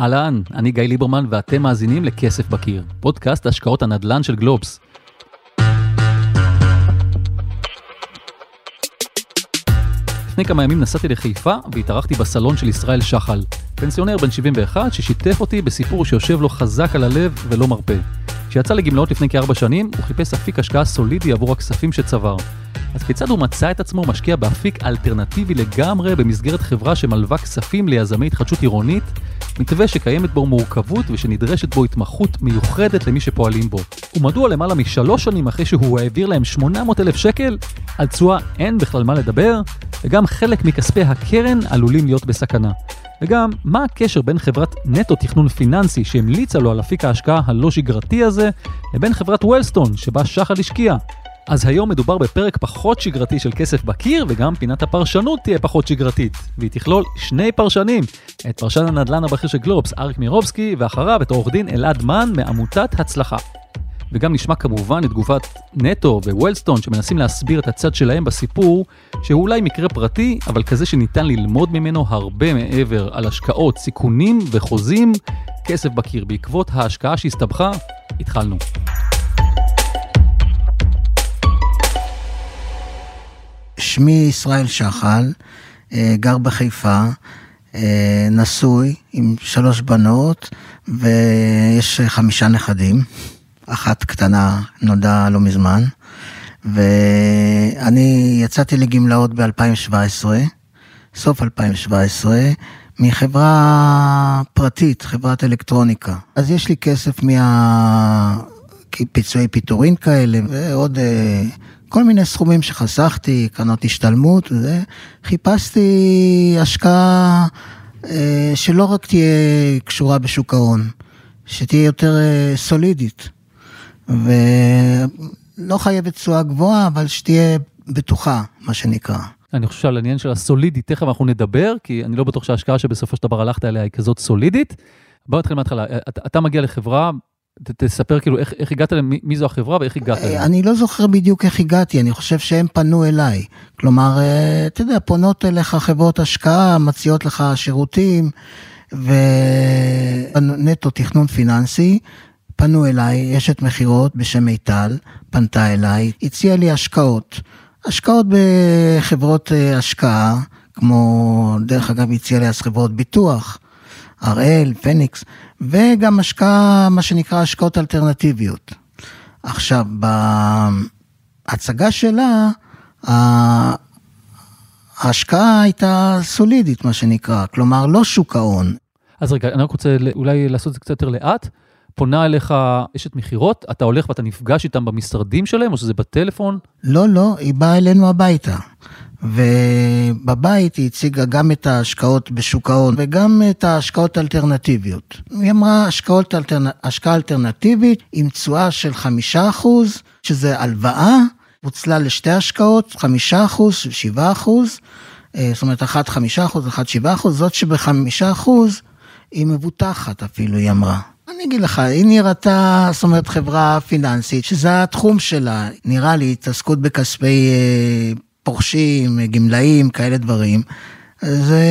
אהלן, אני גיא ליברמן ואתם מאזינים לכסף בקיר, פודקאסט השקעות הנדל"ן של גלובס. לפני כמה ימים נסעתי לחיפה והתארחתי בסלון של ישראל שחל, פנסיונר בן 71 ששיתף אותי בסיפור שיושב לו חזק על הלב ולא מרפה. כשיצא לגמלאות לפני כארבע שנים, הוא חיפש אפיק השקעה סולידי עבור הכספים שצבר. אז כיצד הוא מצא את עצמו משקיע באפיק אלטרנטיבי לגמרי במסגרת חברה שמלווה כספים ליזמי התחדשות עירונית, מתווה שקיימת בו מורכבות ושנדרשת בו התמחות מיוחדת למי שפועלים בו. ומדוע למעלה משלוש שנים אחרי שהוא העביר להם 800 אלף שקל, על תשואה אין בכלל מה לדבר, וגם חלק מכספי הקרן עלולים להיות בסכנה. וגם, מה הקשר בין חברת נטו תכנון פיננסי שהמליצה לו על אפיק ההשקעה הלא שגרתי הזה, לבין חברת וולסטון שבה שחל השקיע? אז היום מדובר בפרק פחות שגרתי של כסף בקיר, וגם פינת הפרשנות תהיה פחות שגרתית. והיא תכלול שני פרשנים, את פרשן הנדל"ן הבכיר של גלובס, אריק מירובסקי, ואחריו את עורך דין אלעד מן מעמותת הצלחה. וגם נשמע כמובן את תגובת נטו ווולסטון שמנסים להסביר את הצד שלהם בסיפור, שהוא אולי מקרה פרטי, אבל כזה שניתן ללמוד ממנו הרבה מעבר על השקעות, סיכונים וחוזים, כסף בקיר. בעקבות ההשקעה שהסתבכה, התחלנו. שמי ישראל שחל, אה, גר בחיפה, אה, נשוי עם שלוש בנות ויש חמישה נכדים. אחת קטנה נולדה לא מזמן. ואני יצאתי לגמלאות ב-2017, סוף 2017, מחברה פרטית, חברת אלקטרוניקה. אז יש לי כסף מהפיצויי פיטורין כאלה ועוד אה, כל מיני סכומים שחסכתי, קרנות השתלמות וזה, חיפשתי השקעה אה, שלא רק תהיה קשורה בשוק ההון, שתהיה יותר אה, סולידית. ולא חייבת תשואה גבוהה, אבל שתהיה בטוחה, מה שנקרא. אני חושב שעל העניין של הסולידי, תכף אנחנו נדבר, כי אני לא בטוח שההשקעה שבסופו של דבר הלכת אליה היא כזאת סולידית. בוא נתחיל מההתחלה, אתה, מגיע לחברה, תספר כאילו איך, איך הגעת, למי, מי זו החברה ואיך הגעת אליה. אני לא זוכר בדיוק איך הגעתי, אני חושב שהם פנו אליי. כלומר, אה, אתה יודע, פונות אליך חברות השקעה, מציעות לך שירותים, ונטו תכנון פיננסי, פנו אליי, אשת מכירות בשם מיטל, פנתה אליי, הציעה לי השקעות. השקעות בחברות אה, השקעה, כמו, דרך אגב, הציעה לי אז חברות ביטוח, הראל, פניקס, וגם השקעה, מה שנקרא השקעות אלטרנטיביות. עכשיו, בהצגה שלה, ההשקעה הייתה סולידית, מה שנקרא, כלומר, לא שוק ההון. אז רגע, אני רק רוצה אולי לעשות את זה קצת יותר לאט. פונה אליך אשת מכירות, אתה הולך ואתה נפגש איתם במשרדים שלהם, או שזה בטלפון? לא, לא, היא באה אלינו הביתה. ובבית היא הציגה גם את ההשקעות בשוק ההון וגם את ההשקעות האלטרנטיביות. היא אמרה השקעות אלטרנ... השקעה אלטרנטיבית עם תשואה של חמישה אחוז, שזה הלוואה, פוצלה לשתי השקעות, חמישה אחוז, שבעה אחוז, אה, זאת אומרת אחת חמישה אחוז, אחת שבעה אחוז, זאת שבחמישה אחוז היא מבוטחת אפילו, היא אמרה. אני אגיד לך, היא נראתה, זאת אומרת, חברה פיננסית, שזה התחום שלה, נראה לי, התעסקות בכספי אה, פורשים, גמלאים, כאלה דברים. זה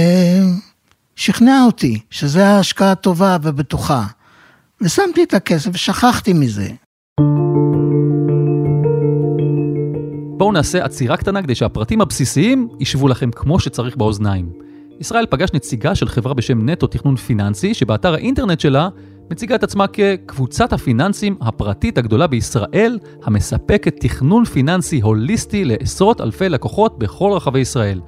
שכנע אותי שזה ההשקעה הטובה ובטוחה. ושמתי את הכסף ושכחתי מזה. בואו נעשה עצירה קטנה כדי שהפרטים הבסיסיים ישבו לכם כמו שצריך באוזניים. ישראל פגש נציגה של חברה בשם נטו תכנון פיננסי, שבאתר האינטרנט שלה מציגה את עצמה כקבוצת הפיננסים הפרטית הגדולה בישראל, המספקת תכנון פיננסי הוליסטי לעשרות אלפי לקוחות בכל רחבי ישראל.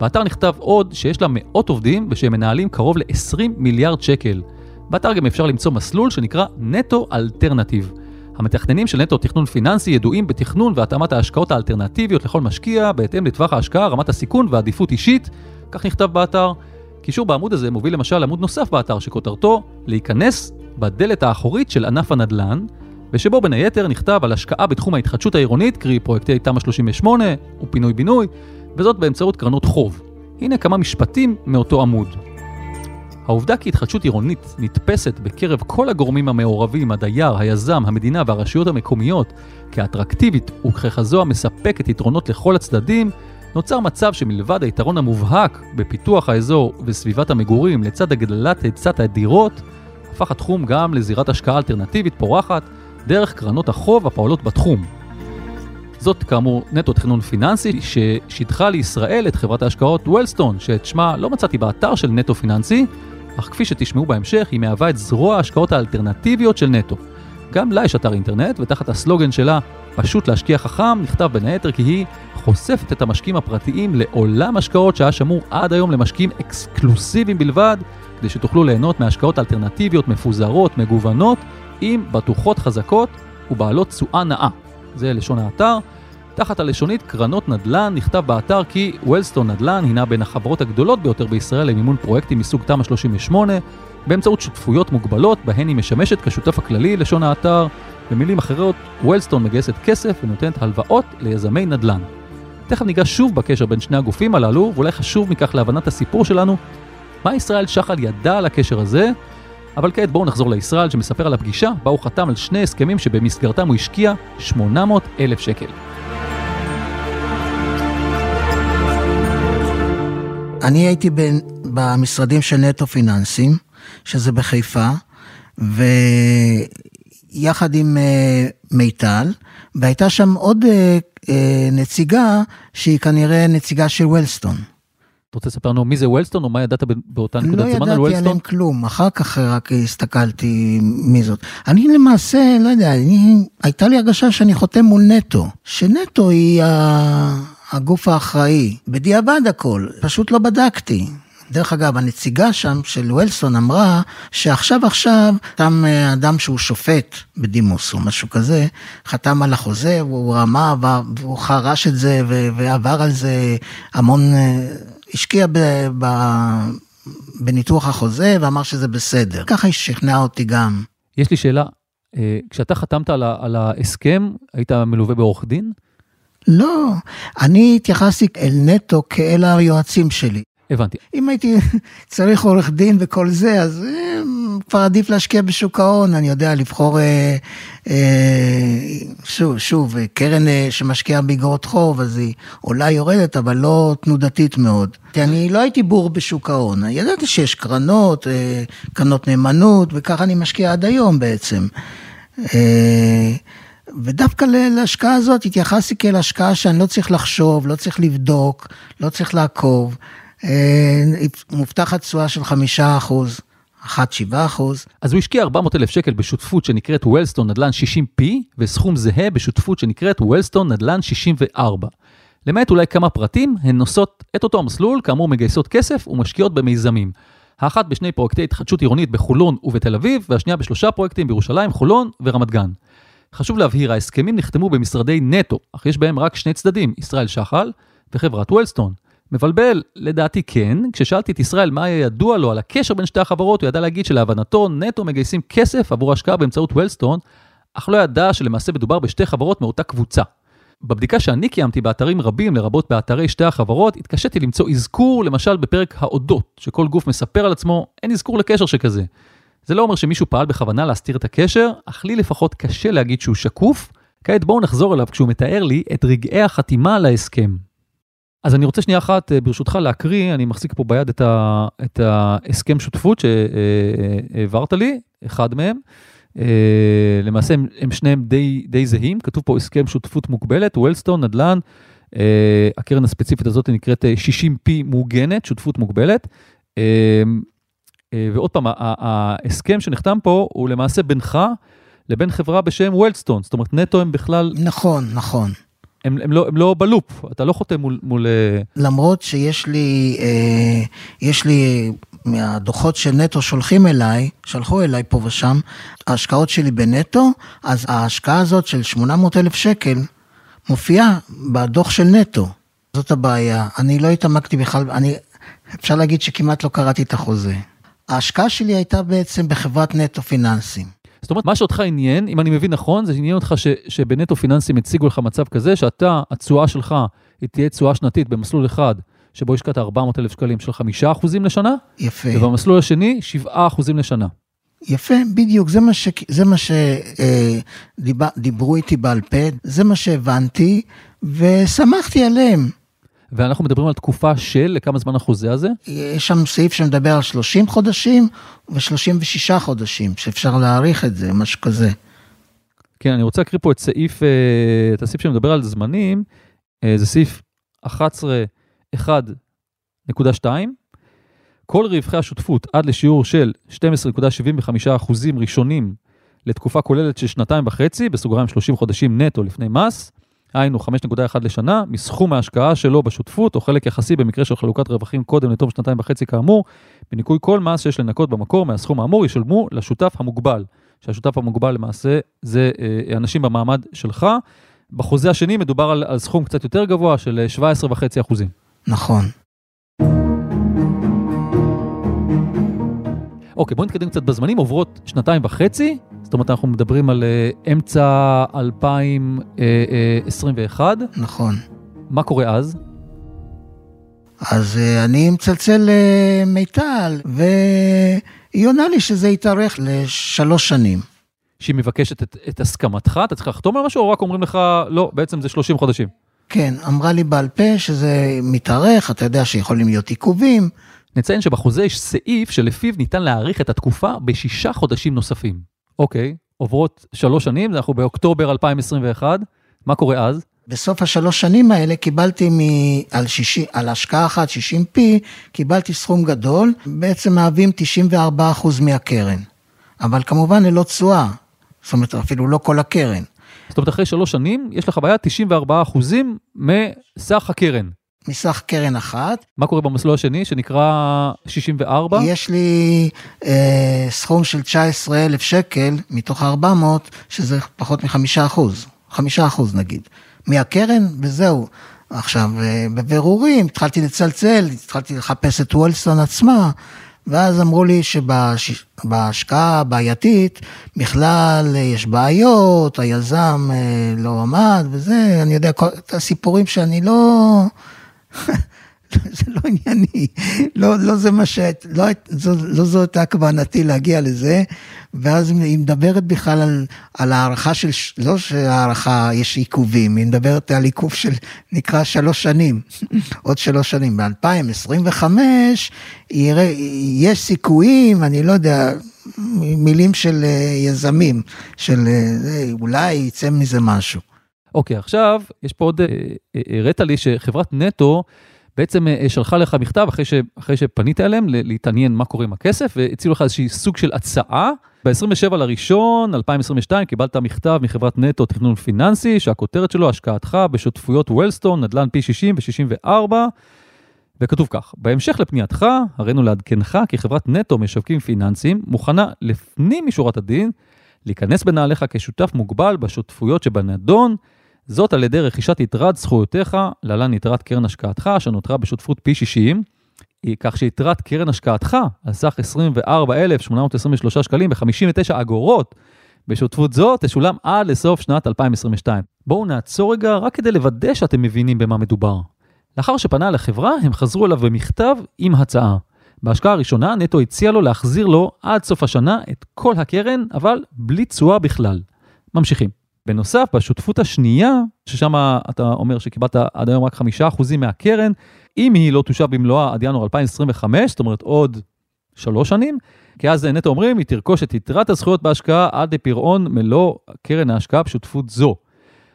באתר נכתב עוד שיש לה מאות עובדים ושהם מנהלים קרוב ל-20 מיליארד שקל. באתר גם אפשר למצוא מסלול שנקרא נטו אלטרנטיב. המתכננים של נטו תכנון פיננסי ידועים בתכנון והתאמת ההשקעות האלטרנטיביות לכל משקיע בהתאם לטווח ההשקעה, רמת הסיכון ועדיפות אישית, כך נכתב באתר. קישור בעמוד הזה מוביל למשל לעמוד נוסף באתר שכותרתו להיכנס בדלת האחורית של ענף הנדל"ן, ושבו בין היתר נכתב על השקעה בתחום ההתחדשות העירונית, קרי פרויקטי תמ"א 38 ופינוי-בינוי, וזאת באמצעות קרנות חוב. הנה כמה משפטים מאותו עמוד. העובדה כי התחדשות עירונית נתפסת בקרב כל הגורמים המעורבים, הדייר, היזם, המדינה והרשויות המקומיות, כאטרקטיבית וככזו המספקת יתרונות לכל הצדדים, נוצר מצב שמלבד היתרון המובהק בפיתוח האזור וסביבת המגורים לצד הגדלת היצת הדירות, הפך התחום גם לזירת השקעה אלטרנטיבית פורחת דרך קרנות החוב הפועלות בתחום. זאת כאמור נטו תכנון פיננסי ששידחה לישראל את חברת ההשקעות וולסטון, שאת שמה לא מצאתי באתר של נטו פיננסי, אך כפי שתשמעו בהמשך, היא מהווה את זרוע ההשקעות האלטרנטיביות של נטו. גם לה יש אתר אינטרנט, ותחת הסלוגן שלה, פשוט להשקיע חכם, נכתב בין היתר כי היא חושפת את המשקיעים הפרטיים לעולם השקעות שהיה שמור עד היום למשקיעים אקסקלוסיביים בלבד, כדי שתוכלו ליהנות מהשקעות אלטרנטיביות מפוזרות, מגוונות, עם בטוחות חזקות ובעלות תשואה נאה. זה לשון האתר. תחת הלשונית קרנות נדל"ן נכתב באתר כי וולסטון נדל"ן הינה בין החברות הגדולות ביותר בישראל למימון פרויקטים מסוג תמ"א 38, באמצעות שותפויות מוגבלות, בהן היא משמשת כשותף הכללי לשון האתר. במילים אחרות, וולסטון מגייסת כסף ונותנת הלוואות ליזמי נדל"ן. תכף ניגע שוב בקשר בין שני הגופים הללו, ואולי חשוב מכך להבנת הסיפור שלנו, מה ישראל שחל ידע על הקשר הזה, אבל כעת בואו נחזור לישראל שמספר על הפגישה בה הוא חתם על שני הסכמים שבמסגרתם הוא השקיע 800 אלף שקל. אני הייתי בין, במשרדים של נטו פיננסים, שזה בחיפה, ויחד עם uh, מיטל, והייתה שם עוד uh, uh, נציגה שהיא כנראה נציגה של וולסטון. אתה רוצה לספר לנו מי זה וולסטון, או מה ידעת באותה נקודת לא זמן על ידעתי וולסטון? עליהם כלום, אחר כך רק הסתכלתי מי זאת. אני למעשה, לא יודע, אני, הייתה לי הרגשה שאני חותם מול נטו, שנטו היא הגוף האחראי. בדיעבד הכל, פשוט לא בדקתי. דרך אגב, הנציגה שם של וולסון אמרה שעכשיו עכשיו, חתם אה, אדם שהוא שופט בדימוס או משהו כזה, חתם על החוזה, והוא רמה, והוא חרש את זה ועבר על זה המון, אה, השקיע ב... ב- בניתוח החוזה ואמר שזה בסדר. ככה היא שכנעה אותי גם. יש לי שאלה, אה, כשאתה חתמת על, ה- על ההסכם, היית מלווה בעורך דין? לא, אני התייחסתי אל נטו כאל היועצים שלי. הבנתי. אם הייתי צריך עורך דין וכל זה, אז אה, כבר עדיף להשקיע בשוק ההון, אני יודע, לבחור, אה, אה, שוב, שוב, קרן אה, שמשקיעה באגרות חוב, אז היא עולה יורדת, אבל לא תנודתית מאוד. כי אני לא הייתי בור בשוק ההון, ידעתי שיש קרנות, אה, קרנות נאמנות, וככה אני משקיע עד היום בעצם. אה, ודווקא להשקעה הזאת התייחסתי כאל השקעה שאני לא צריך לחשוב, לא צריך לבדוק, לא צריך לעקוב. אה, מובטחת תשואה של חמישה אחוז, אחת שבעה אחוז. אז הוא השקיע 400 אלף שקל בשותפות שנקראת וולסטון נדל"ן 60P, וסכום זהה בשותפות שנקראת וולסטון נדל"ן 64. למעט אולי כמה פרטים, הן נושאות את אותו המסלול, כאמור מגייסות כסף ומשקיעות במיזמים. האחת בשני פרויקטי התחדשות עירונית בחולון ובתל אביב, והשנייה בשלושה פרויקטים בירושלים, חולון ורמת גן. חשוב להבהיר, ההסכמים נחתמו במשרדי נטו, אך יש בהם רק שני צדדים, ישראל שחל וחברת וולסטון. מבלבל, לדעתי כן, כששאלתי את ישראל מה היה ידוע לו על הקשר בין שתי החברות, הוא ידע להגיד שלהבנתו נטו מגייסים כסף עבור השקעה באמצעות וולסטון, אך לא ידע שלמעשה מדובר בשתי חברות מאותה קבוצה. בבדיקה שאני קיימתי באתרים רבים, לרבות באתרי שתי החברות, התקשיתי למצוא אזכור, למשל בפרק האודות, שכל גוף מספר על עצמו, אין אזכור לקשר שכזה. זה לא אומר שמישהו פעל בכוונה להסתיר את הקשר, אך לי לפחות קשה להגיד שהוא שקוף. כעת בואו נחזור אליו כשהוא מתאר לי את רגעי החתימה על ההסכם. אז אני רוצה שנייה אחת, אה, ברשותך, להקריא, אני מחזיק פה ביד את, ה, את ההסכם שותפות שהעברת לי, אחד מהם. אה, למעשה הם, הם שניהם די, די זהים, כתוב פה הסכם שותפות מוגבלת, וולסטון, נדל"ן, אה, הקרן הספציפית הזאת נקראת 60P מוגנת, שותפות מוגבלת. ועוד פעם, ההסכם שנחתם פה הוא למעשה בינך לבין חברה בשם וולסטון, זאת אומרת נטו הם בכלל... נכון, נכון. הם, הם, לא, הם לא בלופ, אתה לא חותם מול... מול... למרות שיש לי, אה, יש לי מהדוחות שנטו שולחים אליי, שלחו אליי פה ושם, ההשקעות שלי בנטו, אז ההשקעה הזאת של 800 אלף שקל מופיעה בדוח של נטו. זאת הבעיה. אני לא התעמקתי בכלל, אני, אפשר להגיד שכמעט לא קראתי את החוזה. ההשקעה שלי הייתה בעצם בחברת נטו פיננסים. זאת אומרת, מה שאותך עניין, אם אני מבין נכון, זה עניין אותך ש, שבנטו פיננסים הציגו לך מצב כזה, שאתה, התשואה שלך, היא תהיה תשואה שנתית במסלול אחד, שבו השקעת 400 אלף שקלים של 5% לשנה, יפה. ובמסלול השני, 7% לשנה. יפה, בדיוק, זה מה, ש, זה מה שדיברו איתי בעל פה, זה מה שהבנתי, ושמחתי עליהם. ואנחנו מדברים על תקופה של, לכמה זמן החוזה הזה? יש שם סעיף שמדבר על 30 חודשים ו-36 חודשים, שאפשר להאריך את זה, משהו כזה. כן, אני רוצה להקריא פה את סעיף, אה, את הסעיף שמדבר על זמנים, אה, זה סעיף 11.1.2. כל רווחי השותפות עד לשיעור של 12.75% ראשונים לתקופה כוללת של שנתיים וחצי, בסוגריים 30 חודשים נטו לפני מס, היינו 5.1 לשנה, מסכום ההשקעה שלו בשותפות, או חלק יחסי במקרה של חלוקת רווחים קודם לתום שנתיים וחצי כאמור, בניכוי כל מס שיש לנקות במקור מהסכום האמור, ישלמו לשותף המוגבל. שהשותף המוגבל למעשה זה אה, אנשים במעמד שלך. בחוזה השני מדובר על, על סכום קצת יותר גבוה של 17.5 אחוזים. נכון. אוקיי, בואו נתקדם קצת בזמנים, עוברות שנתיים וחצי, זאת אומרת אנחנו מדברים על uh, אמצע 2021. נכון. מה קורה אז? אז אני מצלצל למיטל, והיא עונה לי שזה יתארך לשלוש שנים. שהיא מבקשת את, את הסכמתך, אתה צריך לחתום על משהו, או רק אומרים לך, לא, בעצם זה 30 חודשים? כן, אמרה לי בעל פה שזה מתארך, אתה יודע שיכולים להיות עיכובים. נציין שבחוזה יש סעיף שלפיו ניתן להאריך את התקופה בשישה חודשים נוספים. אוקיי, עוברות שלוש שנים, אנחנו באוקטובר 2021, מה קורה אז? בסוף השלוש שנים האלה קיבלתי מ... על, שישי... על השקעה אחת, 60p, קיבלתי סכום גדול, בעצם מהווים 94% מהקרן. אבל כמובן ללא תשואה, זאת אומרת אפילו לא כל הקרן. זאת אומרת אחרי שלוש שנים יש לך בעיה 94% מסך הקרן. מסך קרן אחת. מה קורה במסלול השני שנקרא 64? יש לי אה, סכום של 19,000 שקל מתוך 400, שזה פחות מחמישה אחוז, חמישה אחוז נגיד, מהקרן וזהו. עכשיו, אה, בבירורים התחלתי לצלצל, התחלתי לחפש את וולסטון עצמה, ואז אמרו לי שבהשקעה הבעייתית בכלל אה, יש בעיות, היזם אה, לא עמד וזה, אני יודע את הסיפורים שאני לא... זה לא ענייני, לא, לא זה מה ש... לא, זו, לא זו הייתה כוונתי להגיע לזה, ואז היא מדברת בכלל על, על הערכה של, לא שהערכה יש עיכובים, היא מדברת על עיכוב של נקרא שלוש שנים, עוד שלוש שנים. ב-2025 יש סיכויים, אני לא יודע, מילים של אה, יזמים, של אה, אולי יצא מזה משהו. אוקיי, עכשיו, יש פה עוד, הראת לי שחברת נטו בעצם שלחה לך מכתב אחרי, ש, אחרי שפנית אליהם להתעניין מה קורה עם הכסף, והציעו לך איזושהי סוג של הצעה. ב-27 לראשון 2022 קיבלת מכתב מחברת נטו תכנון פיננסי, שהכותרת שלו השקעתך בשותפויות וולסטון, נדל"ן פי 60 ו-64. וכתוב כך, בהמשך לפנייתך, הראינו לעדכנך כי חברת נטו משווקים פיננסיים מוכנה לפנים משורת הדין להיכנס בנעליך כשותף מוגבל בשותפויות שבנדון, זאת על ידי רכישת יתרת זכויותיך, להלן יתרת קרן השקעתך, שנותרה בשותפות פי 60, כך שיתרת קרן השקעתך על סך 24,823 שקלים ב-59 אגורות בשותפות זו תשולם עד לסוף שנת 2022. בואו נעצור רגע רק כדי לוודא שאתם מבינים במה מדובר. לאחר שפנה לחברה, הם חזרו אליו במכתב עם הצעה. בהשקעה הראשונה, נטו הציע לו להחזיר לו עד סוף השנה את כל הקרן, אבל בלי תשואה בכלל. ממשיכים. בנוסף, בשותפות השנייה, ששם אתה אומר שקיבלת עד היום רק חמישה אחוזים מהקרן, אם היא לא תושב במלואה עד ינואר 2025, זאת אומרת עוד שלוש שנים, כי אז נטו אומרים, היא תרכוש את יתרת הזכויות בהשקעה עד לפירעון מלוא קרן ההשקעה בשותפות זו.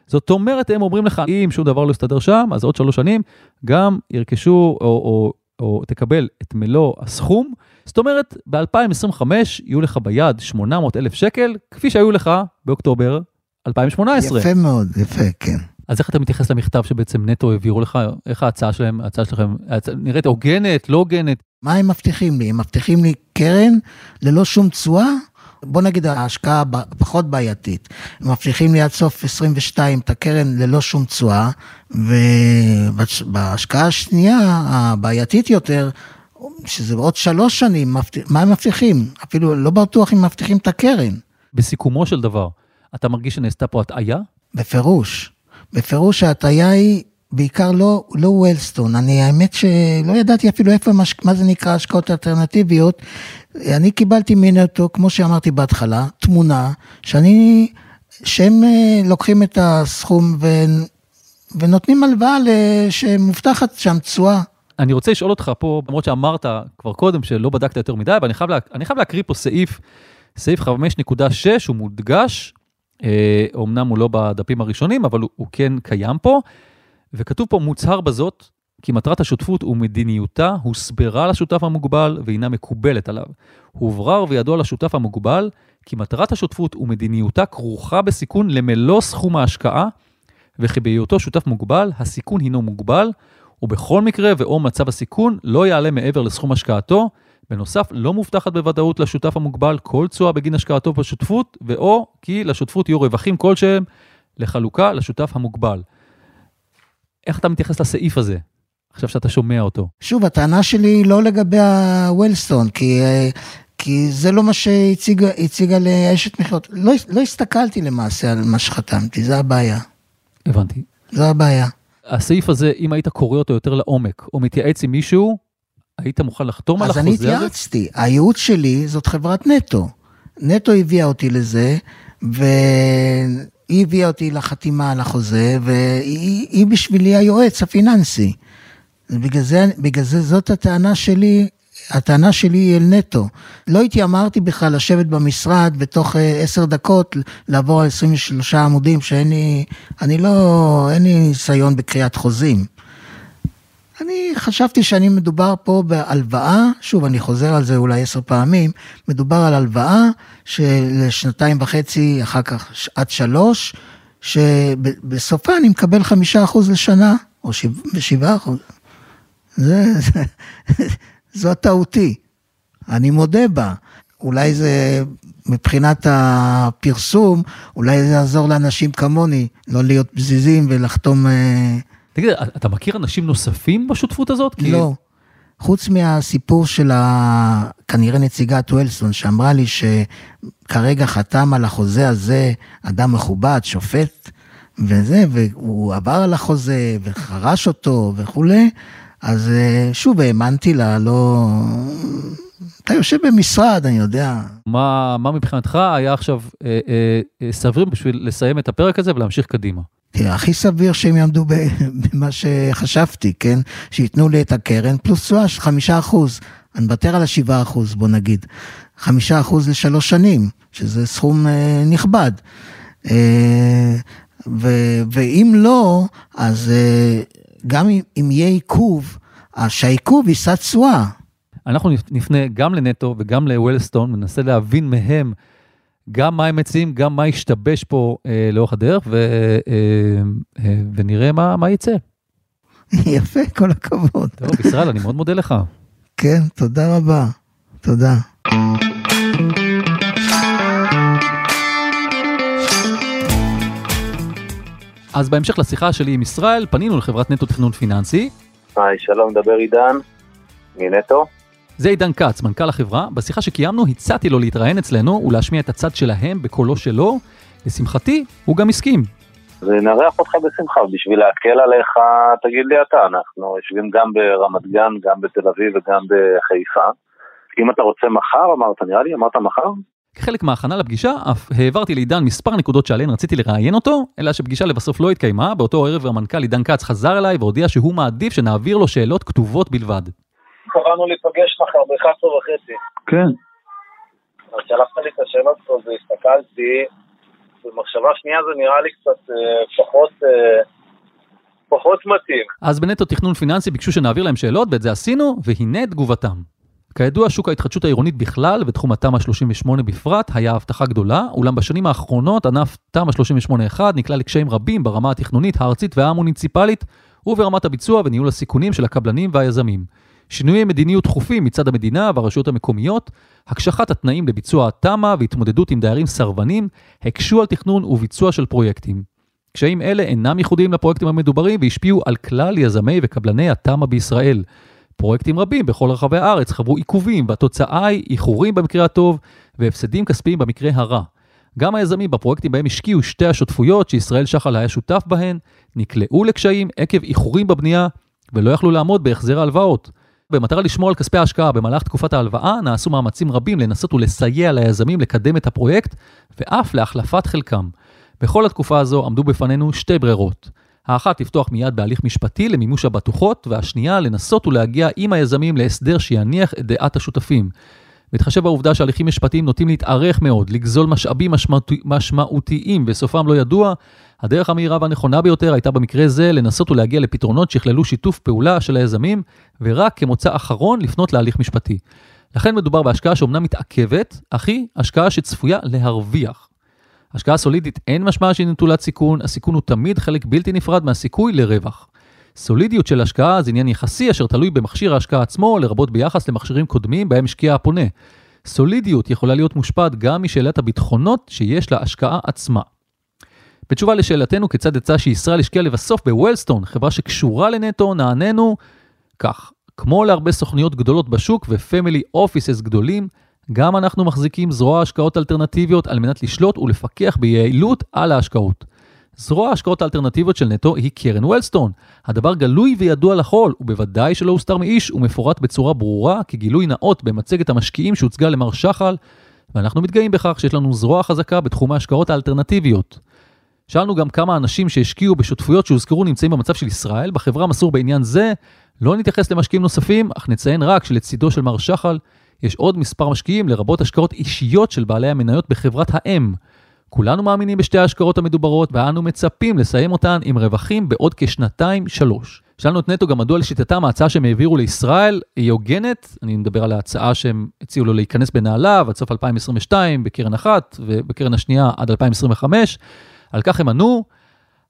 זאת אומרת, הם אומרים לך, אם שום דבר לא יסתדר שם, אז עוד שלוש שנים גם ירכשו או, או, או תקבל את מלוא הסכום. זאת אומרת, ב-2025 יהיו לך ביד 800 אלף שקל, כפי שהיו לך באוקטובר 2018. יפה מאוד, יפה, כן. אז איך אתה מתייחס למכתב שבעצם נטו העבירו לך? איך ההצעה שלהם, ההצעה שלכם, נראית הוגנת, לא הוגנת? מה הם מבטיחים לי? הם מבטיחים לי קרן ללא שום תשואה? בוא נגיד ההשקעה פחות בעייתית. הם מבטיחים לי עד סוף 22 את הקרן ללא שום תשואה, ובהשקעה השנייה, הבעייתית יותר, שזה עוד שלוש שנים, מה הם מבטיחים? אפילו לא בטוח אם מבטיחים את הקרן. בסיכומו של דבר, אתה מרגיש שנעשתה פה הטעיה? בפירוש. בפירוש ההטעיה היא בעיקר לא, לא וולסטון, אני האמת שלא ידעתי אפילו איפה, מה זה נקרא השקעות אלטרנטיביות. אני קיבלתי מנטו, כמו שאמרתי בהתחלה, תמונה שאני, שהם אה, לוקחים את הסכום ונותנים הלוואה שמובטחת שם תשואה. אני רוצה לשאול אותך פה, למרות שאמרת כבר קודם שלא בדקת יותר מדי, אבל אני חייב, לה, אני חייב להקריא פה סעיף, סעיף 5.6, הוא מודגש, אומנם הוא לא בדפים הראשונים, אבל הוא, הוא כן קיים פה, וכתוב פה מוצהר בזאת, כי מטרת השותפות ומדיניותה הוסברה לשותף המוגבל ואינה מקובלת עליו. הוברר וידוע לשותף המוגבל כי מטרת השותפות ומדיניותה כרוכה בסיכון למלוא סכום ההשקעה, וכי בהיותו שותף מוגבל, הסיכון הינו מוגבל, ובכל מקרה ואו מצב הסיכון לא יעלה מעבר לסכום השקעתו. בנוסף, לא מובטחת בוודאות לשותף המוגבל כל תשואה בגין השקעתו בשותפות, ואו כי לשותפות יהיו רווחים כלשהם לחלוקה לשותף המוגבל. איך אתה מתייחס לסעיף הזה? עכשיו שאתה שומע אותו. שוב, הטענה שלי היא לא לגבי הוולסטון, כי, כי זה לא מה שהציגה לאשת מכירות. לא, לא הסתכלתי למעשה על מה שחתמתי, זה הבעיה. הבנתי. זו הבעיה. הסעיף הזה, אם היית קורא אותו יותר לעומק, או מתייעץ עם מישהו, היית מוכן לחתום על החוזה הזה? אז אני התייעצתי. הייעוץ שלי זאת חברת נטו. נטו הביאה אותי לזה, והיא הביאה אותי לחתימה על החוזה, והיא בשבילי היועץ הפיננסי. בגלל זה, בגלל זה זאת הטענה שלי, הטענה שלי היא אל נטו. לא התיימרתי בכלל לשבת במשרד בתוך אה, עשר דקות, לעבור על 23 עמודים, שאין לי, אני לא, אין לי ניסיון בקריאת חוזים. אני חשבתי שאני מדובר פה בהלוואה, שוב, אני חוזר על זה אולי עשר פעמים, מדובר על הלוואה של שנתיים וחצי, אחר כך עד שלוש, שבסופה אני מקבל חמישה אחוז לשנה, או שבעה אחוז. זה, זה, זו טעותי, אני מודה בה. אולי זה, מבחינת הפרסום, אולי זה יעזור לאנשים כמוני, לא להיות פזיזים ולחתום... אה, תגיד, אתה מכיר אנשים נוספים בשותפות הזאת? לא. חוץ מהסיפור של ה... כנראה נציגת וולסון, שאמרה לי שכרגע חתם על החוזה הזה אדם מכובד, שופט, וזה, והוא עבר על החוזה וחרש אותו וכולי, אז אה, שוב האמנתי לה, לא... אתה יושב במשרד, אני יודע. מה, מה מבחינתך היה עכשיו אה, אה, אה, סביר בשביל לסיים את הפרק הזה ולהמשיך קדימה? תראה, הכי סביר שהם יעמדו במה שחשבתי, כן? שייתנו לי את הקרן פלוס תשואה של חמישה אחוז. אני מוותר על השבעה אחוז, בוא נגיד. חמישה אחוז לשלוש שנים, שזה סכום אה, נכבד. אה, ו- ואם לא, אז אה, גם אם, אם יהיה עיכוב, אז שהעיכוב יישא תשואה. אנחנו נפנה גם לנטו וגם לוולסטון, ננסה להבין מהם גם מה הם מציעים, גם מה ישתבש פה אה, לאורך הדרך, ו, אה, אה, ונראה מה, מה יצא. יפה, כל הכבוד. טוב, ישראל, אני מאוד מודה לך. כן, תודה רבה. תודה. אז בהמשך לשיחה שלי עם ישראל, פנינו לחברת נטו תכנון פיננסי. היי, שלום, מדבר עידן, מנטו. זה עידן כץ, מנכ"ל החברה. בשיחה שקיימנו הצעתי לו להתראיין אצלנו ולהשמיע את הצד שלהם בקולו שלו. לשמחתי, הוא גם הסכים. ונארח אותך בשמחה, בשביל להקל עליך, תגיד לי אתה, אנחנו יושבים גם ברמת גן, גם בתל אביב וגם בחיפה. אם אתה רוצה מחר, אמרת, נראה לי, אמרת מחר? כחלק מההכנה לפגישה, אף העברתי לעידן מספר נקודות שעליהן רציתי לראיין אותו, אלא שפגישה לבסוף לא התקיימה, באותו ערב המנכ"ל עידן כץ חזר אליי והודיע שהוא מעדיף שנעביר לו שאלות כתובות בלבד. קבענו להיפגש מחר ב-11 וחצי. כן. אז שלחת לי את השאלות פה והסתכלתי, במחשבה שנייה זה נראה לי קצת אה, פחות... אה, פחות מתאים. אז בנטו תכנון פיננסי ביקשו שנעביר להם שאלות, ואת זה עשינו, והנה תגובתם. כידוע, שוק ההתחדשות העירונית בכלל, ותחום התמ"א 38 בפרט, היה הבטחה גדולה, אולם בשנים האחרונות ענף תמ"א 38-1 נקלע לקשיים רבים ברמה התכנונית, הארצית והמוניציפלית, וברמת הביצוע וניהול הסיכונים של הקבלנים והיזמים. שינויי מדיניות דחופים מצד המדינה והרשויות המקומיות, הקשחת התנאים לביצוע התמ"א והתמודדות עם דיירים סרבנים, הקשו על תכנון וביצוע של פרויקטים. קשיים אלה אינם ייחודיים לפרויקטים המדוברים והשפיעו על כלל יזמי וקבלני התמ"א בישראל. פרויקטים רבים בכל רחבי הארץ חברו עיכובים, והתוצאה היא איחורים במקרה הטוב והפסדים כספיים במקרה הרע. גם היזמים בפרויקטים בהם השקיעו שתי השותפויות שישראל שחל היה שותף בהן, נקלעו לקשיים עקב איחורים בבנייה ולא יכלו לעמוד בהחזר ההלוואות. במטרה לשמור על כספי ההשקעה במהלך תקופת ההלוואה, נעשו מאמצים רבים לנסות ולסייע ליזמים לקדם את הפרויקט, ואף להחלפת חלקם. בכל התקופה הזו עמדו בפנינו שתי ברירות. האחת לפתוח מיד בהליך משפטי למימוש הבטוחות, והשנייה לנסות ולהגיע עם היזמים להסדר שיניח את דעת השותפים. בהתחשב בעובדה שהליכים משפטיים נוטים להתארך מאוד, לגזול משאבים משמעות, משמעותיים וסופם לא ידוע, הדרך המהירה והנכונה ביותר הייתה במקרה זה לנסות ולהגיע לפתרונות שיכללו שיתוף פעולה של היזמים, ורק כמוצא אחרון לפנות להליך משפטי. לכן מדובר בהשקעה שאומנם מתעכבת, אך היא השקעה שצפויה להרוויח. השקעה סולידית אין משמעה שהיא נטולת סיכון, הסיכון הוא תמיד חלק בלתי נפרד מהסיכוי לרווח. סולידיות של השקעה זה עניין יחסי אשר תלוי במכשיר ההשקעה עצמו, לרבות ביחס למכשירים קודמים בהם השקיע הפונה. סולידיות יכולה להיות מושפעת גם משאלת הביטחונות שיש להשקעה עצמה. בתשובה לשאלתנו כיצד יצא שישראל השקיעה לבסוף בוולסטון, חברה שקשורה לנטו, נעננו כך, כמו להרבה סוכניות גדולות בשוק ופמילי אופיסס גדולים, גם אנחנו מחזיקים זרוע השקעות אלטרנטיביות על מנת לשלוט ולפקח ביעילות על ההשקעות. זרוע ההשקעות האלטרנטיביות של נטו היא קרן וולסטון. הדבר גלוי וידוע לכל, ובוודאי שלא הוסתר מאיש ומפורט בצורה ברורה כגילוי נאות במצגת המשקיעים שהוצגה למר שחל, ואנחנו מתגאים בכך שיש לנו זרוע חזקה בתחום ההשקעות האלטרנטיביות. שאלנו גם כמה אנשים שהשקיעו בשותפויות שהוזכרו נמצאים במצב של ישראל, בחברה מסור בעניין זה, לא נתייחס למשקיעים נוספים, אך נציין רק שלצידו של מר שחל, יש עוד מספר משקיעים, לרבות השקעות אישיות של בעלי המניות בחברת האם. כולנו מאמינים בשתי ההשקעות המדוברות, ואנו מצפים לסיים אותן עם רווחים בעוד כשנתיים-שלוש. שאלנו את נטו גם מדוע לשיטתם ההצעה שהם העבירו לישראל היא הוגנת, אני מדבר על ההצעה שהם הציעו לו להיכנס בנעליו עד סוף 2022 בקרן אחת, ובקרן השנייה עד 2025. על כך הם ענו,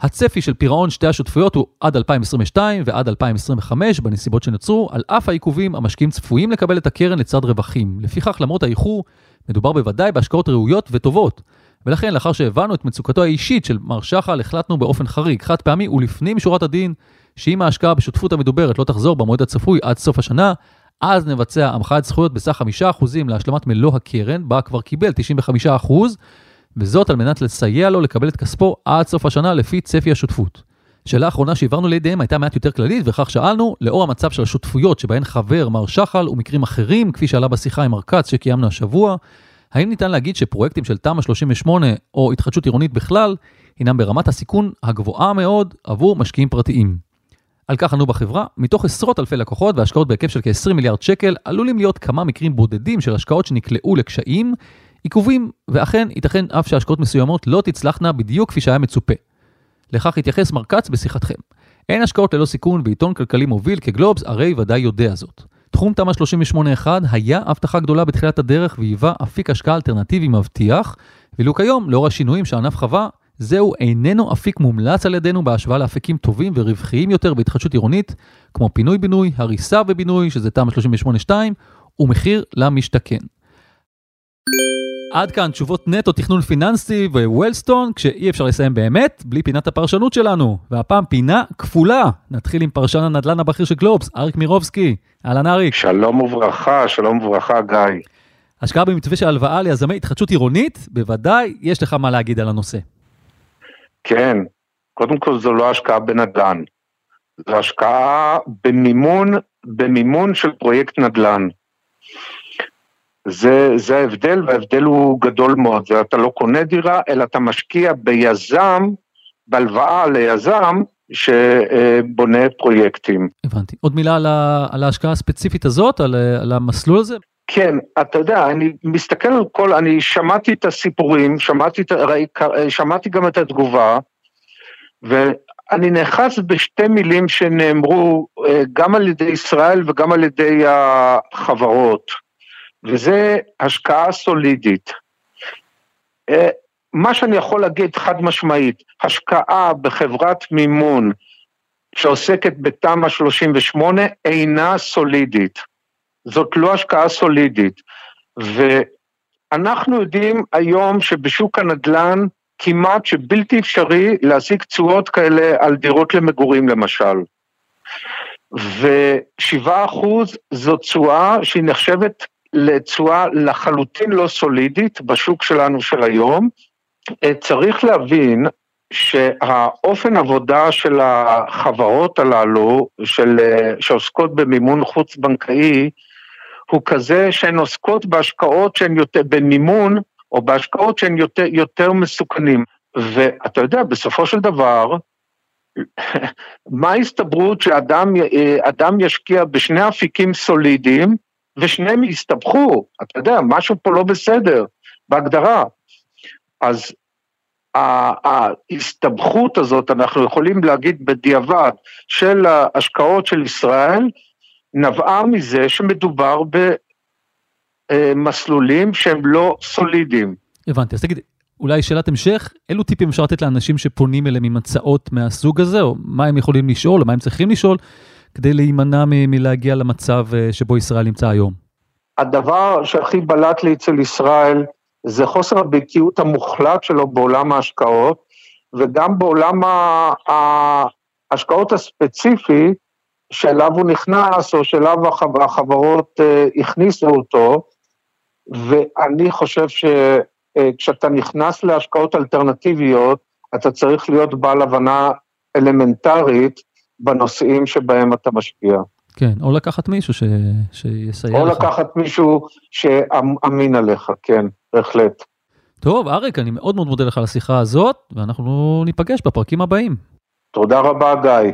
הצפי של פירעון שתי השותפויות הוא עד 2022 ועד 2025 בנסיבות שנוצרו, על אף העיכובים המשקיעים צפויים לקבל את הקרן לצד רווחים. לפיכך למרות האיחור, מדובר בוודאי בהשקעות ראויות וטובות. ולכן לאחר שהבנו את מצוקתו האישית של מר שחל, החלטנו באופן חריג, חד פעמי ולפנים משורת הדין, שאם ההשקעה בשותפות המדוברת לא תחזור במועד הצפוי עד סוף השנה, אז נבצע המחאת זכויות בסך 5% להשלמת מלוא הקרן, בה כבר קיבל 95%, וזאת על מנת לסייע לו לקבל את כספו עד סוף השנה לפי צפי השותפות. שאלה אחרונה שהעברנו לידיהם הייתה מעט יותר כללית, וכך שאלנו, לאור המצב של השותפויות שבהן חבר מר שחל ומקרים אחרים, כפי שעלה בשיחה עם ארקץ שקיימנו השבוע, האם ניתן להגיד שפרויקטים של תמ"א 38 או התחדשות עירונית בכלל, הינם ברמת הסיכון הגבוהה מאוד עבור משקיעים פרטיים? על כך ענו בחברה, מתוך עשרות אלפי לקוחות והשקעות בהיקף של כ-20 מיליארד שקל, עלולים להיות כמה מקרים בודדים של השקעות שנקלעו לקשיים, עיכובים, ואכן ייתכן אף שהשקעות מסוימות לא תצלחנה בדיוק כפי שהיה מצופה. לכך התייחס מר כץ בשיחתכם. אין השקעות ללא סיכון ועיתון כלכלי מוביל כגלובס הרי ודאי יודע זאת. תחום תמ"א 38-1 היה הבטחה גדולה בתחילת הדרך והיווה אפיק השקעה אלטרנטיבי מבטיח, ואילו כיום, לאור השינויים שהענף חווה, זהו איננו אפיק מומלץ על ידינו בהשוואה לאפיקים טובים ורווחיים יותר בהתחדשות עירונית, כמו פינוי-בינוי, הריסה ובינוי, שזה תמ"א 38-2, ומחיר למשתכן. עד כאן תשובות נטו תכנון פיננסי ווולסטון, כשאי אפשר לסיים באמת בלי פינת הפרשנות שלנו. והפעם פינה כפולה. נתחיל עם פרשן הנדל"ן הבכיר של גלובס, אריק מירובסקי. אהלן אריק. שלום וברכה, שלום וברכה גיא. השקעה במתווה של הלוואה ליזמי התחדשות עירונית, בוודאי יש לך מה להגיד על הנושא. כן, קודם כל זו לא השקעה בנדל"ן. זו השקעה במימון, במימון של פרויקט נדל"ן. זה, זה ההבדל, וההבדל הוא גדול מאוד. אתה לא קונה דירה, אלא אתה משקיע ביזם, בהלוואה ליזם, שבונה פרויקטים. הבנתי. עוד מילה על, ה, על ההשקעה הספציפית הזאת, על, על המסלול הזה? כן, אתה יודע, אני מסתכל על כל, אני שמעתי את הסיפורים, שמעתי, שמעתי גם את התגובה, ואני נאחז בשתי מילים שנאמרו אה, גם על ידי ישראל וגם על ידי החברות. וזה השקעה סולידית. אה, מה שאני יכול להגיד חד משמעית, השקעה בחברת מימון שעוסקת בתמ"א 38 אינה סולידית. זאת לא השקעה סולידית. ואנחנו יודעים היום שבשוק הנדל"ן כמעט שבלתי אפשרי להשיג תשואות כאלה על דירות למגורים למשל. ושבעה אחוז זו תשואה שהיא נחשבת לתשואה לחלוטין לא סולידית בשוק שלנו של היום. אה, צריך להבין שהאופן עבודה של החברות הללו, של, אה, שעוסקות במימון חוץ-בנקאי, הוא כזה שהן עוסקות בהשקעות שהן יותר, במימון, או בהשקעות שהן יותר, יותר מסוכנים. ואתה יודע, בסופו של דבר, מה ההסתברות שאדם אדם ישקיע בשני אפיקים סולידיים ושניהם יסתבכו? אתה יודע, משהו פה לא בסדר בהגדרה. אז ההסתבכות הזאת, אנחנו יכולים להגיד בדיעבד, של ההשקעות של ישראל, נבעה מזה שמדובר במסלולים שהם לא סולידיים. הבנתי, אז תגיד, אולי שאלת המשך, אילו טיפים אפשר לתת לאנשים שפונים אליהם עם הצעות מהסוג הזה, או מה הם יכולים לשאול, או מה הם צריכים לשאול, כדי להימנע מלהגיע למצב אה, שבו ישראל נמצא היום? הדבר שהכי בלט לי אצל ישראל, זה חוסר הבקיאות המוחלט שלו בעולם ההשקעות, וגם בעולם ההשקעות הספציפי שאליו הוא נכנס, או שאליו החברות אה, הכניסו אותו, ואני חושב שכשאתה נכנס להשקעות אלטרנטיביות, אתה צריך להיות בעל הבנה אלמנטרית בנושאים שבהם אתה משקיע. כן, או לקחת מישהו ש... שיסייע או לך. או לקחת מישהו שאמין עליך, כן, בהחלט. טוב, אריק, אני מאוד מאוד מודה לך על השיחה הזאת, ואנחנו ניפגש בפרקים הבאים. תודה רבה, גיא.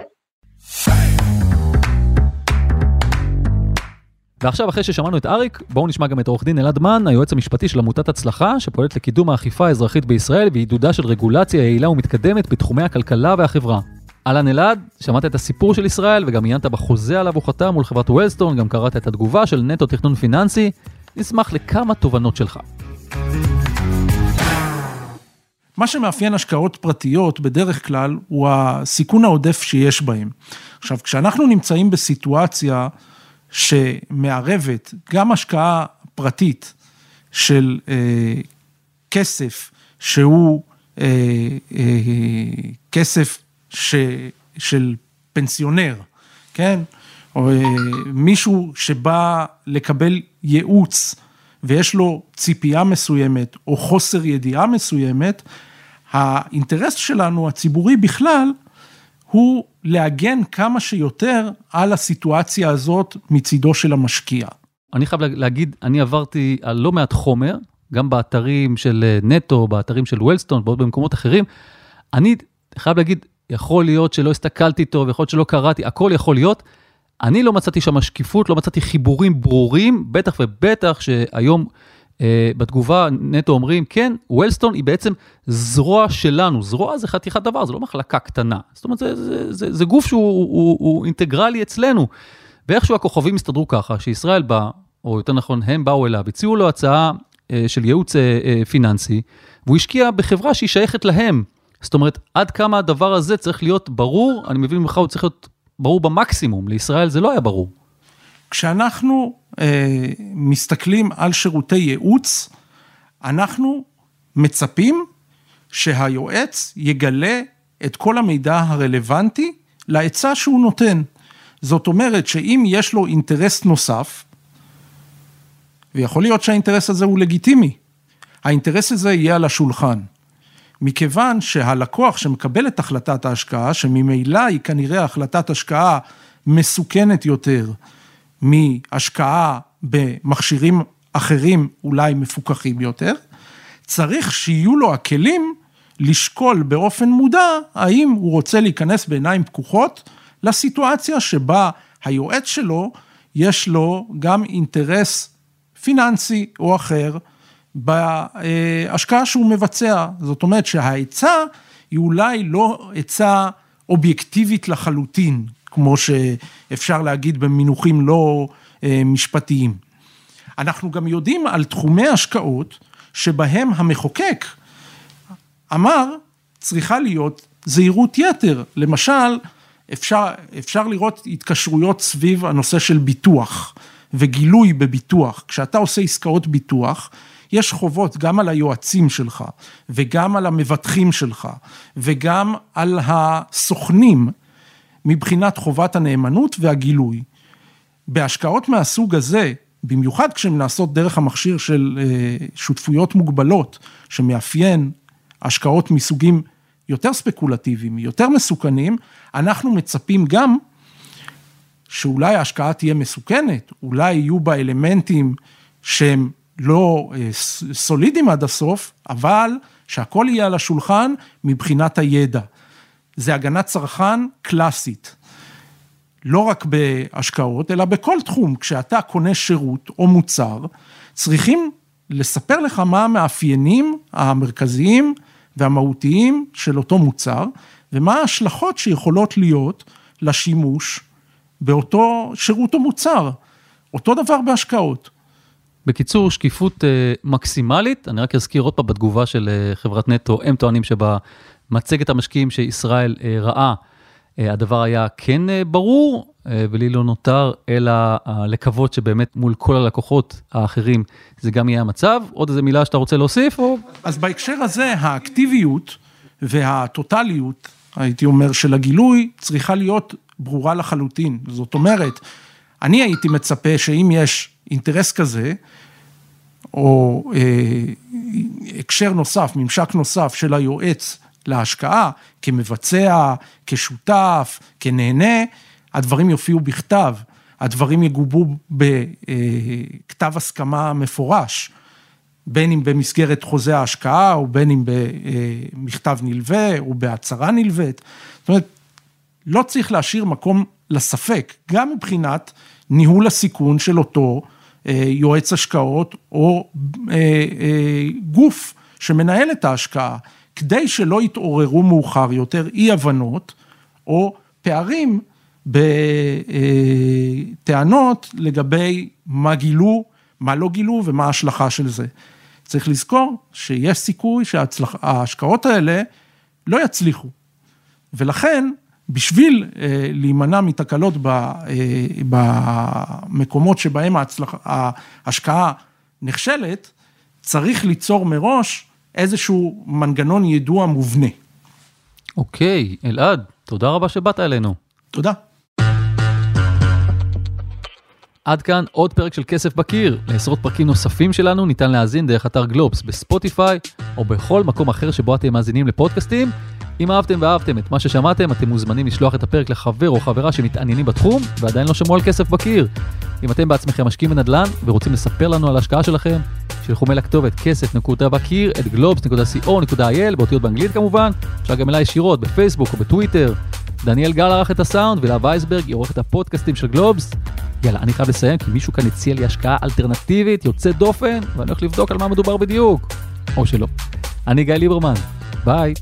ועכשיו, אחרי ששמענו את אריק, בואו נשמע גם את עורך דין אלעד מן, היועץ המשפטי של עמותת הצלחה, שפועלת לקידום האכיפה האזרחית בישראל ועידודה של רגולציה יעילה ומתקדמת בתחומי הכלכלה והחברה. אהלן אלעד, שמעת את הסיפור של ישראל וגם עיינת בחוזה עליו הוא חתם מול חברת וולסטון, גם קראת את התגובה של נטו תכנון פיננסי. נשמח לכמה תובנות שלך. מה שמאפיין השקעות פרטיות בדרך כלל הוא הסיכון העודף שיש בהן. עכשיו, כשאנחנו נמצאים בסיטואציה שמערבת גם השקעה פרטית של אה, כסף שהוא אה, אה, כסף ש, של פנסיונר, כן? או אה, מישהו שבא לקבל ייעוץ ויש לו ציפייה מסוימת או חוסר ידיעה מסוימת, האינטרס שלנו, הציבורי בכלל, הוא להגן כמה שיותר על הסיטואציה הזאת מצידו של המשקיע. אני חייב להגיד, אני עברתי על לא מעט חומר, גם באתרים של אה, נטו, באתרים של וולסטון, ועוד במקומות אחרים. אני חייב להגיד, יכול להיות שלא הסתכלתי טוב, יכול להיות שלא קראתי, הכל יכול להיות. אני לא מצאתי שם שקיפות, לא מצאתי חיבורים ברורים, בטח ובטח שהיום אה, בתגובה נטו אומרים, כן, וולסטון היא בעצם זרוע שלנו, זרוע זה חתיכת דבר, זה לא מחלקה קטנה. זאת אומרת, זה, זה, זה, זה גוף שהוא הוא, הוא אינטגרלי אצלנו. ואיכשהו הכוכבים הסתדרו ככה, שישראל בא, או יותר נכון, הם באו אליו, הציעו לו הצעה אה, של ייעוץ אה, אה, פיננסי, והוא השקיע בחברה שהיא שייכת להם. זאת אומרת, עד כמה הדבר הזה צריך להיות ברור, אני מבין ממך, הוא צריך להיות ברור במקסימום, לישראל זה לא היה ברור. כשאנחנו אה, מסתכלים על שירותי ייעוץ, אנחנו מצפים שהיועץ יגלה את כל המידע הרלוונטי לעצה שהוא נותן. זאת אומרת שאם יש לו אינטרס נוסף, ויכול להיות שהאינטרס הזה הוא לגיטימי, האינטרס הזה יהיה על השולחן. מכיוון שהלקוח שמקבל את החלטת ההשקעה, שממילא היא כנראה החלטת השקעה מסוכנת יותר מהשקעה במכשירים אחרים אולי מפוקחים יותר, צריך שיהיו לו הכלים לשקול באופן מודע האם הוא רוצה להיכנס בעיניים פקוחות לסיטואציה שבה היועץ שלו יש לו גם אינטרס פיננסי או אחר בהשקעה שהוא מבצע. זאת אומרת שהעצה היא אולי לא עצה אובייקטיבית לחלוטין, כמו שאפשר להגיד במינוחים לא אה, משפטיים. אנחנו גם יודעים על תחומי השקעות שבהם המחוקק אמר צריכה להיות זהירות יתר. למשל, אפשר, אפשר לראות התקשרויות סביב הנושא של ביטוח וגילוי בביטוח. כשאתה עושה עסקאות ביטוח, יש חובות גם על היועצים שלך, וגם על המבטחים שלך, וגם על הסוכנים, מבחינת חובת הנאמנות והגילוי. בהשקעות מהסוג הזה, במיוחד כשהן נעשות דרך המכשיר של אה, שותפויות מוגבלות, שמאפיין השקעות מסוגים יותר ספקולטיביים, יותר מסוכנים, אנחנו מצפים גם שאולי ההשקעה תהיה מסוכנת, אולי יהיו בה אלמנטים שהם לא אה, סולידיים עד הסוף, אבל שהכל יהיה על השולחן מבחינת הידע. זה הגנת צרכן קלאסית. לא רק בהשקעות, אלא בכל תחום. כשאתה קונה שירות או מוצר, צריכים לספר לך מה המאפיינים המרכזיים והמהותיים של אותו מוצר, ומה ההשלכות שיכולות להיות לשימוש באותו שירות או מוצר. אותו דבר בהשקעות. בקיצור, שקיפות אה, מקסימלית, אני רק אזכיר עוד פעם בתגובה של אה, חברת נטו, הם טוענים שבמצגת המשקיעים שישראל אה, ראה, אה, הדבר היה כן ברור, ולי לא נותר אלא לקוות שבאמת מול כל הלקוחות האחרים זה גם יהיה המצב. עוד איזה מילה שאתה רוצה להוסיף? או... אז בהקשר הזה, האקטיביות והטוטליות, הייתי אומר, של הגילוי, צריכה להיות ברורה לחלוטין. זאת אומרת, אני הייתי מצפה שאם יש אינטרס כזה, או אה, הקשר נוסף, ממשק נוסף של היועץ להשקעה, כמבצע, כשותף, כנהנה, הדברים יופיעו בכתב, הדברים יגובו בכתב הסכמה מפורש, בין אם במסגרת חוזה ההשקעה, או בין אם במכתב נלווה, או בהצהרה נלווית. זאת אומרת, לא צריך להשאיר מקום לספק, גם מבחינת ניהול הסיכון של אותו אה, יועץ השקעות, או אה, אה, גוף שמנהל את ההשקעה, כדי שלא יתעוררו מאוחר יותר אי הבנות, או פערים בטענות לגבי מה גילו, מה לא גילו ומה ההשלכה של זה. צריך לזכור שיש סיכוי שההשקעות האלה לא יצליחו. ולכן, בשביל אה, להימנע מתקלות אה, במקומות שבהם ההצלח, ההשקעה נכשלת, צריך ליצור מראש איזשהו מנגנון יידוע מובנה. אוקיי, אלעד, תודה רבה שבאת אלינו. תודה. עד כאן עוד פרק של כסף בקיר. לעשרות פרקים נוספים שלנו ניתן להאזין דרך אתר גלובס בספוטיפיי או בכל מקום אחר שבו אתם מאזינים לפודקאסטים. אם אהבתם ואהבתם את מה ששמעתם, אתם מוזמנים לשלוח את הפרק לחבר או חברה שמתעניינים בתחום ועדיין לא שמעו על כסף בקיר. אם אתם בעצמכם משקיעים בנדל"ן ורוצים לספר לנו על ההשקעה שלכם, שלחו מייל לכתובת כסף.בקיר at globes.co.il באותיות באנגלית כמובן, אפשר גם אליי ישירות בפייסבוק או בטוויטר. דניאל גל ערך את הסאונד ולאה וייסברג היא עורכת הפודקאסטים של גלובס. יאללה, אני חייב לסיים כי מישהו כאן הציע לי השקעה אלטרנטיבית יוצאת דופן ואני הולך לבדוק על מה מדובר בדיוק. או שלא. אני גיא ליברמן, ביי.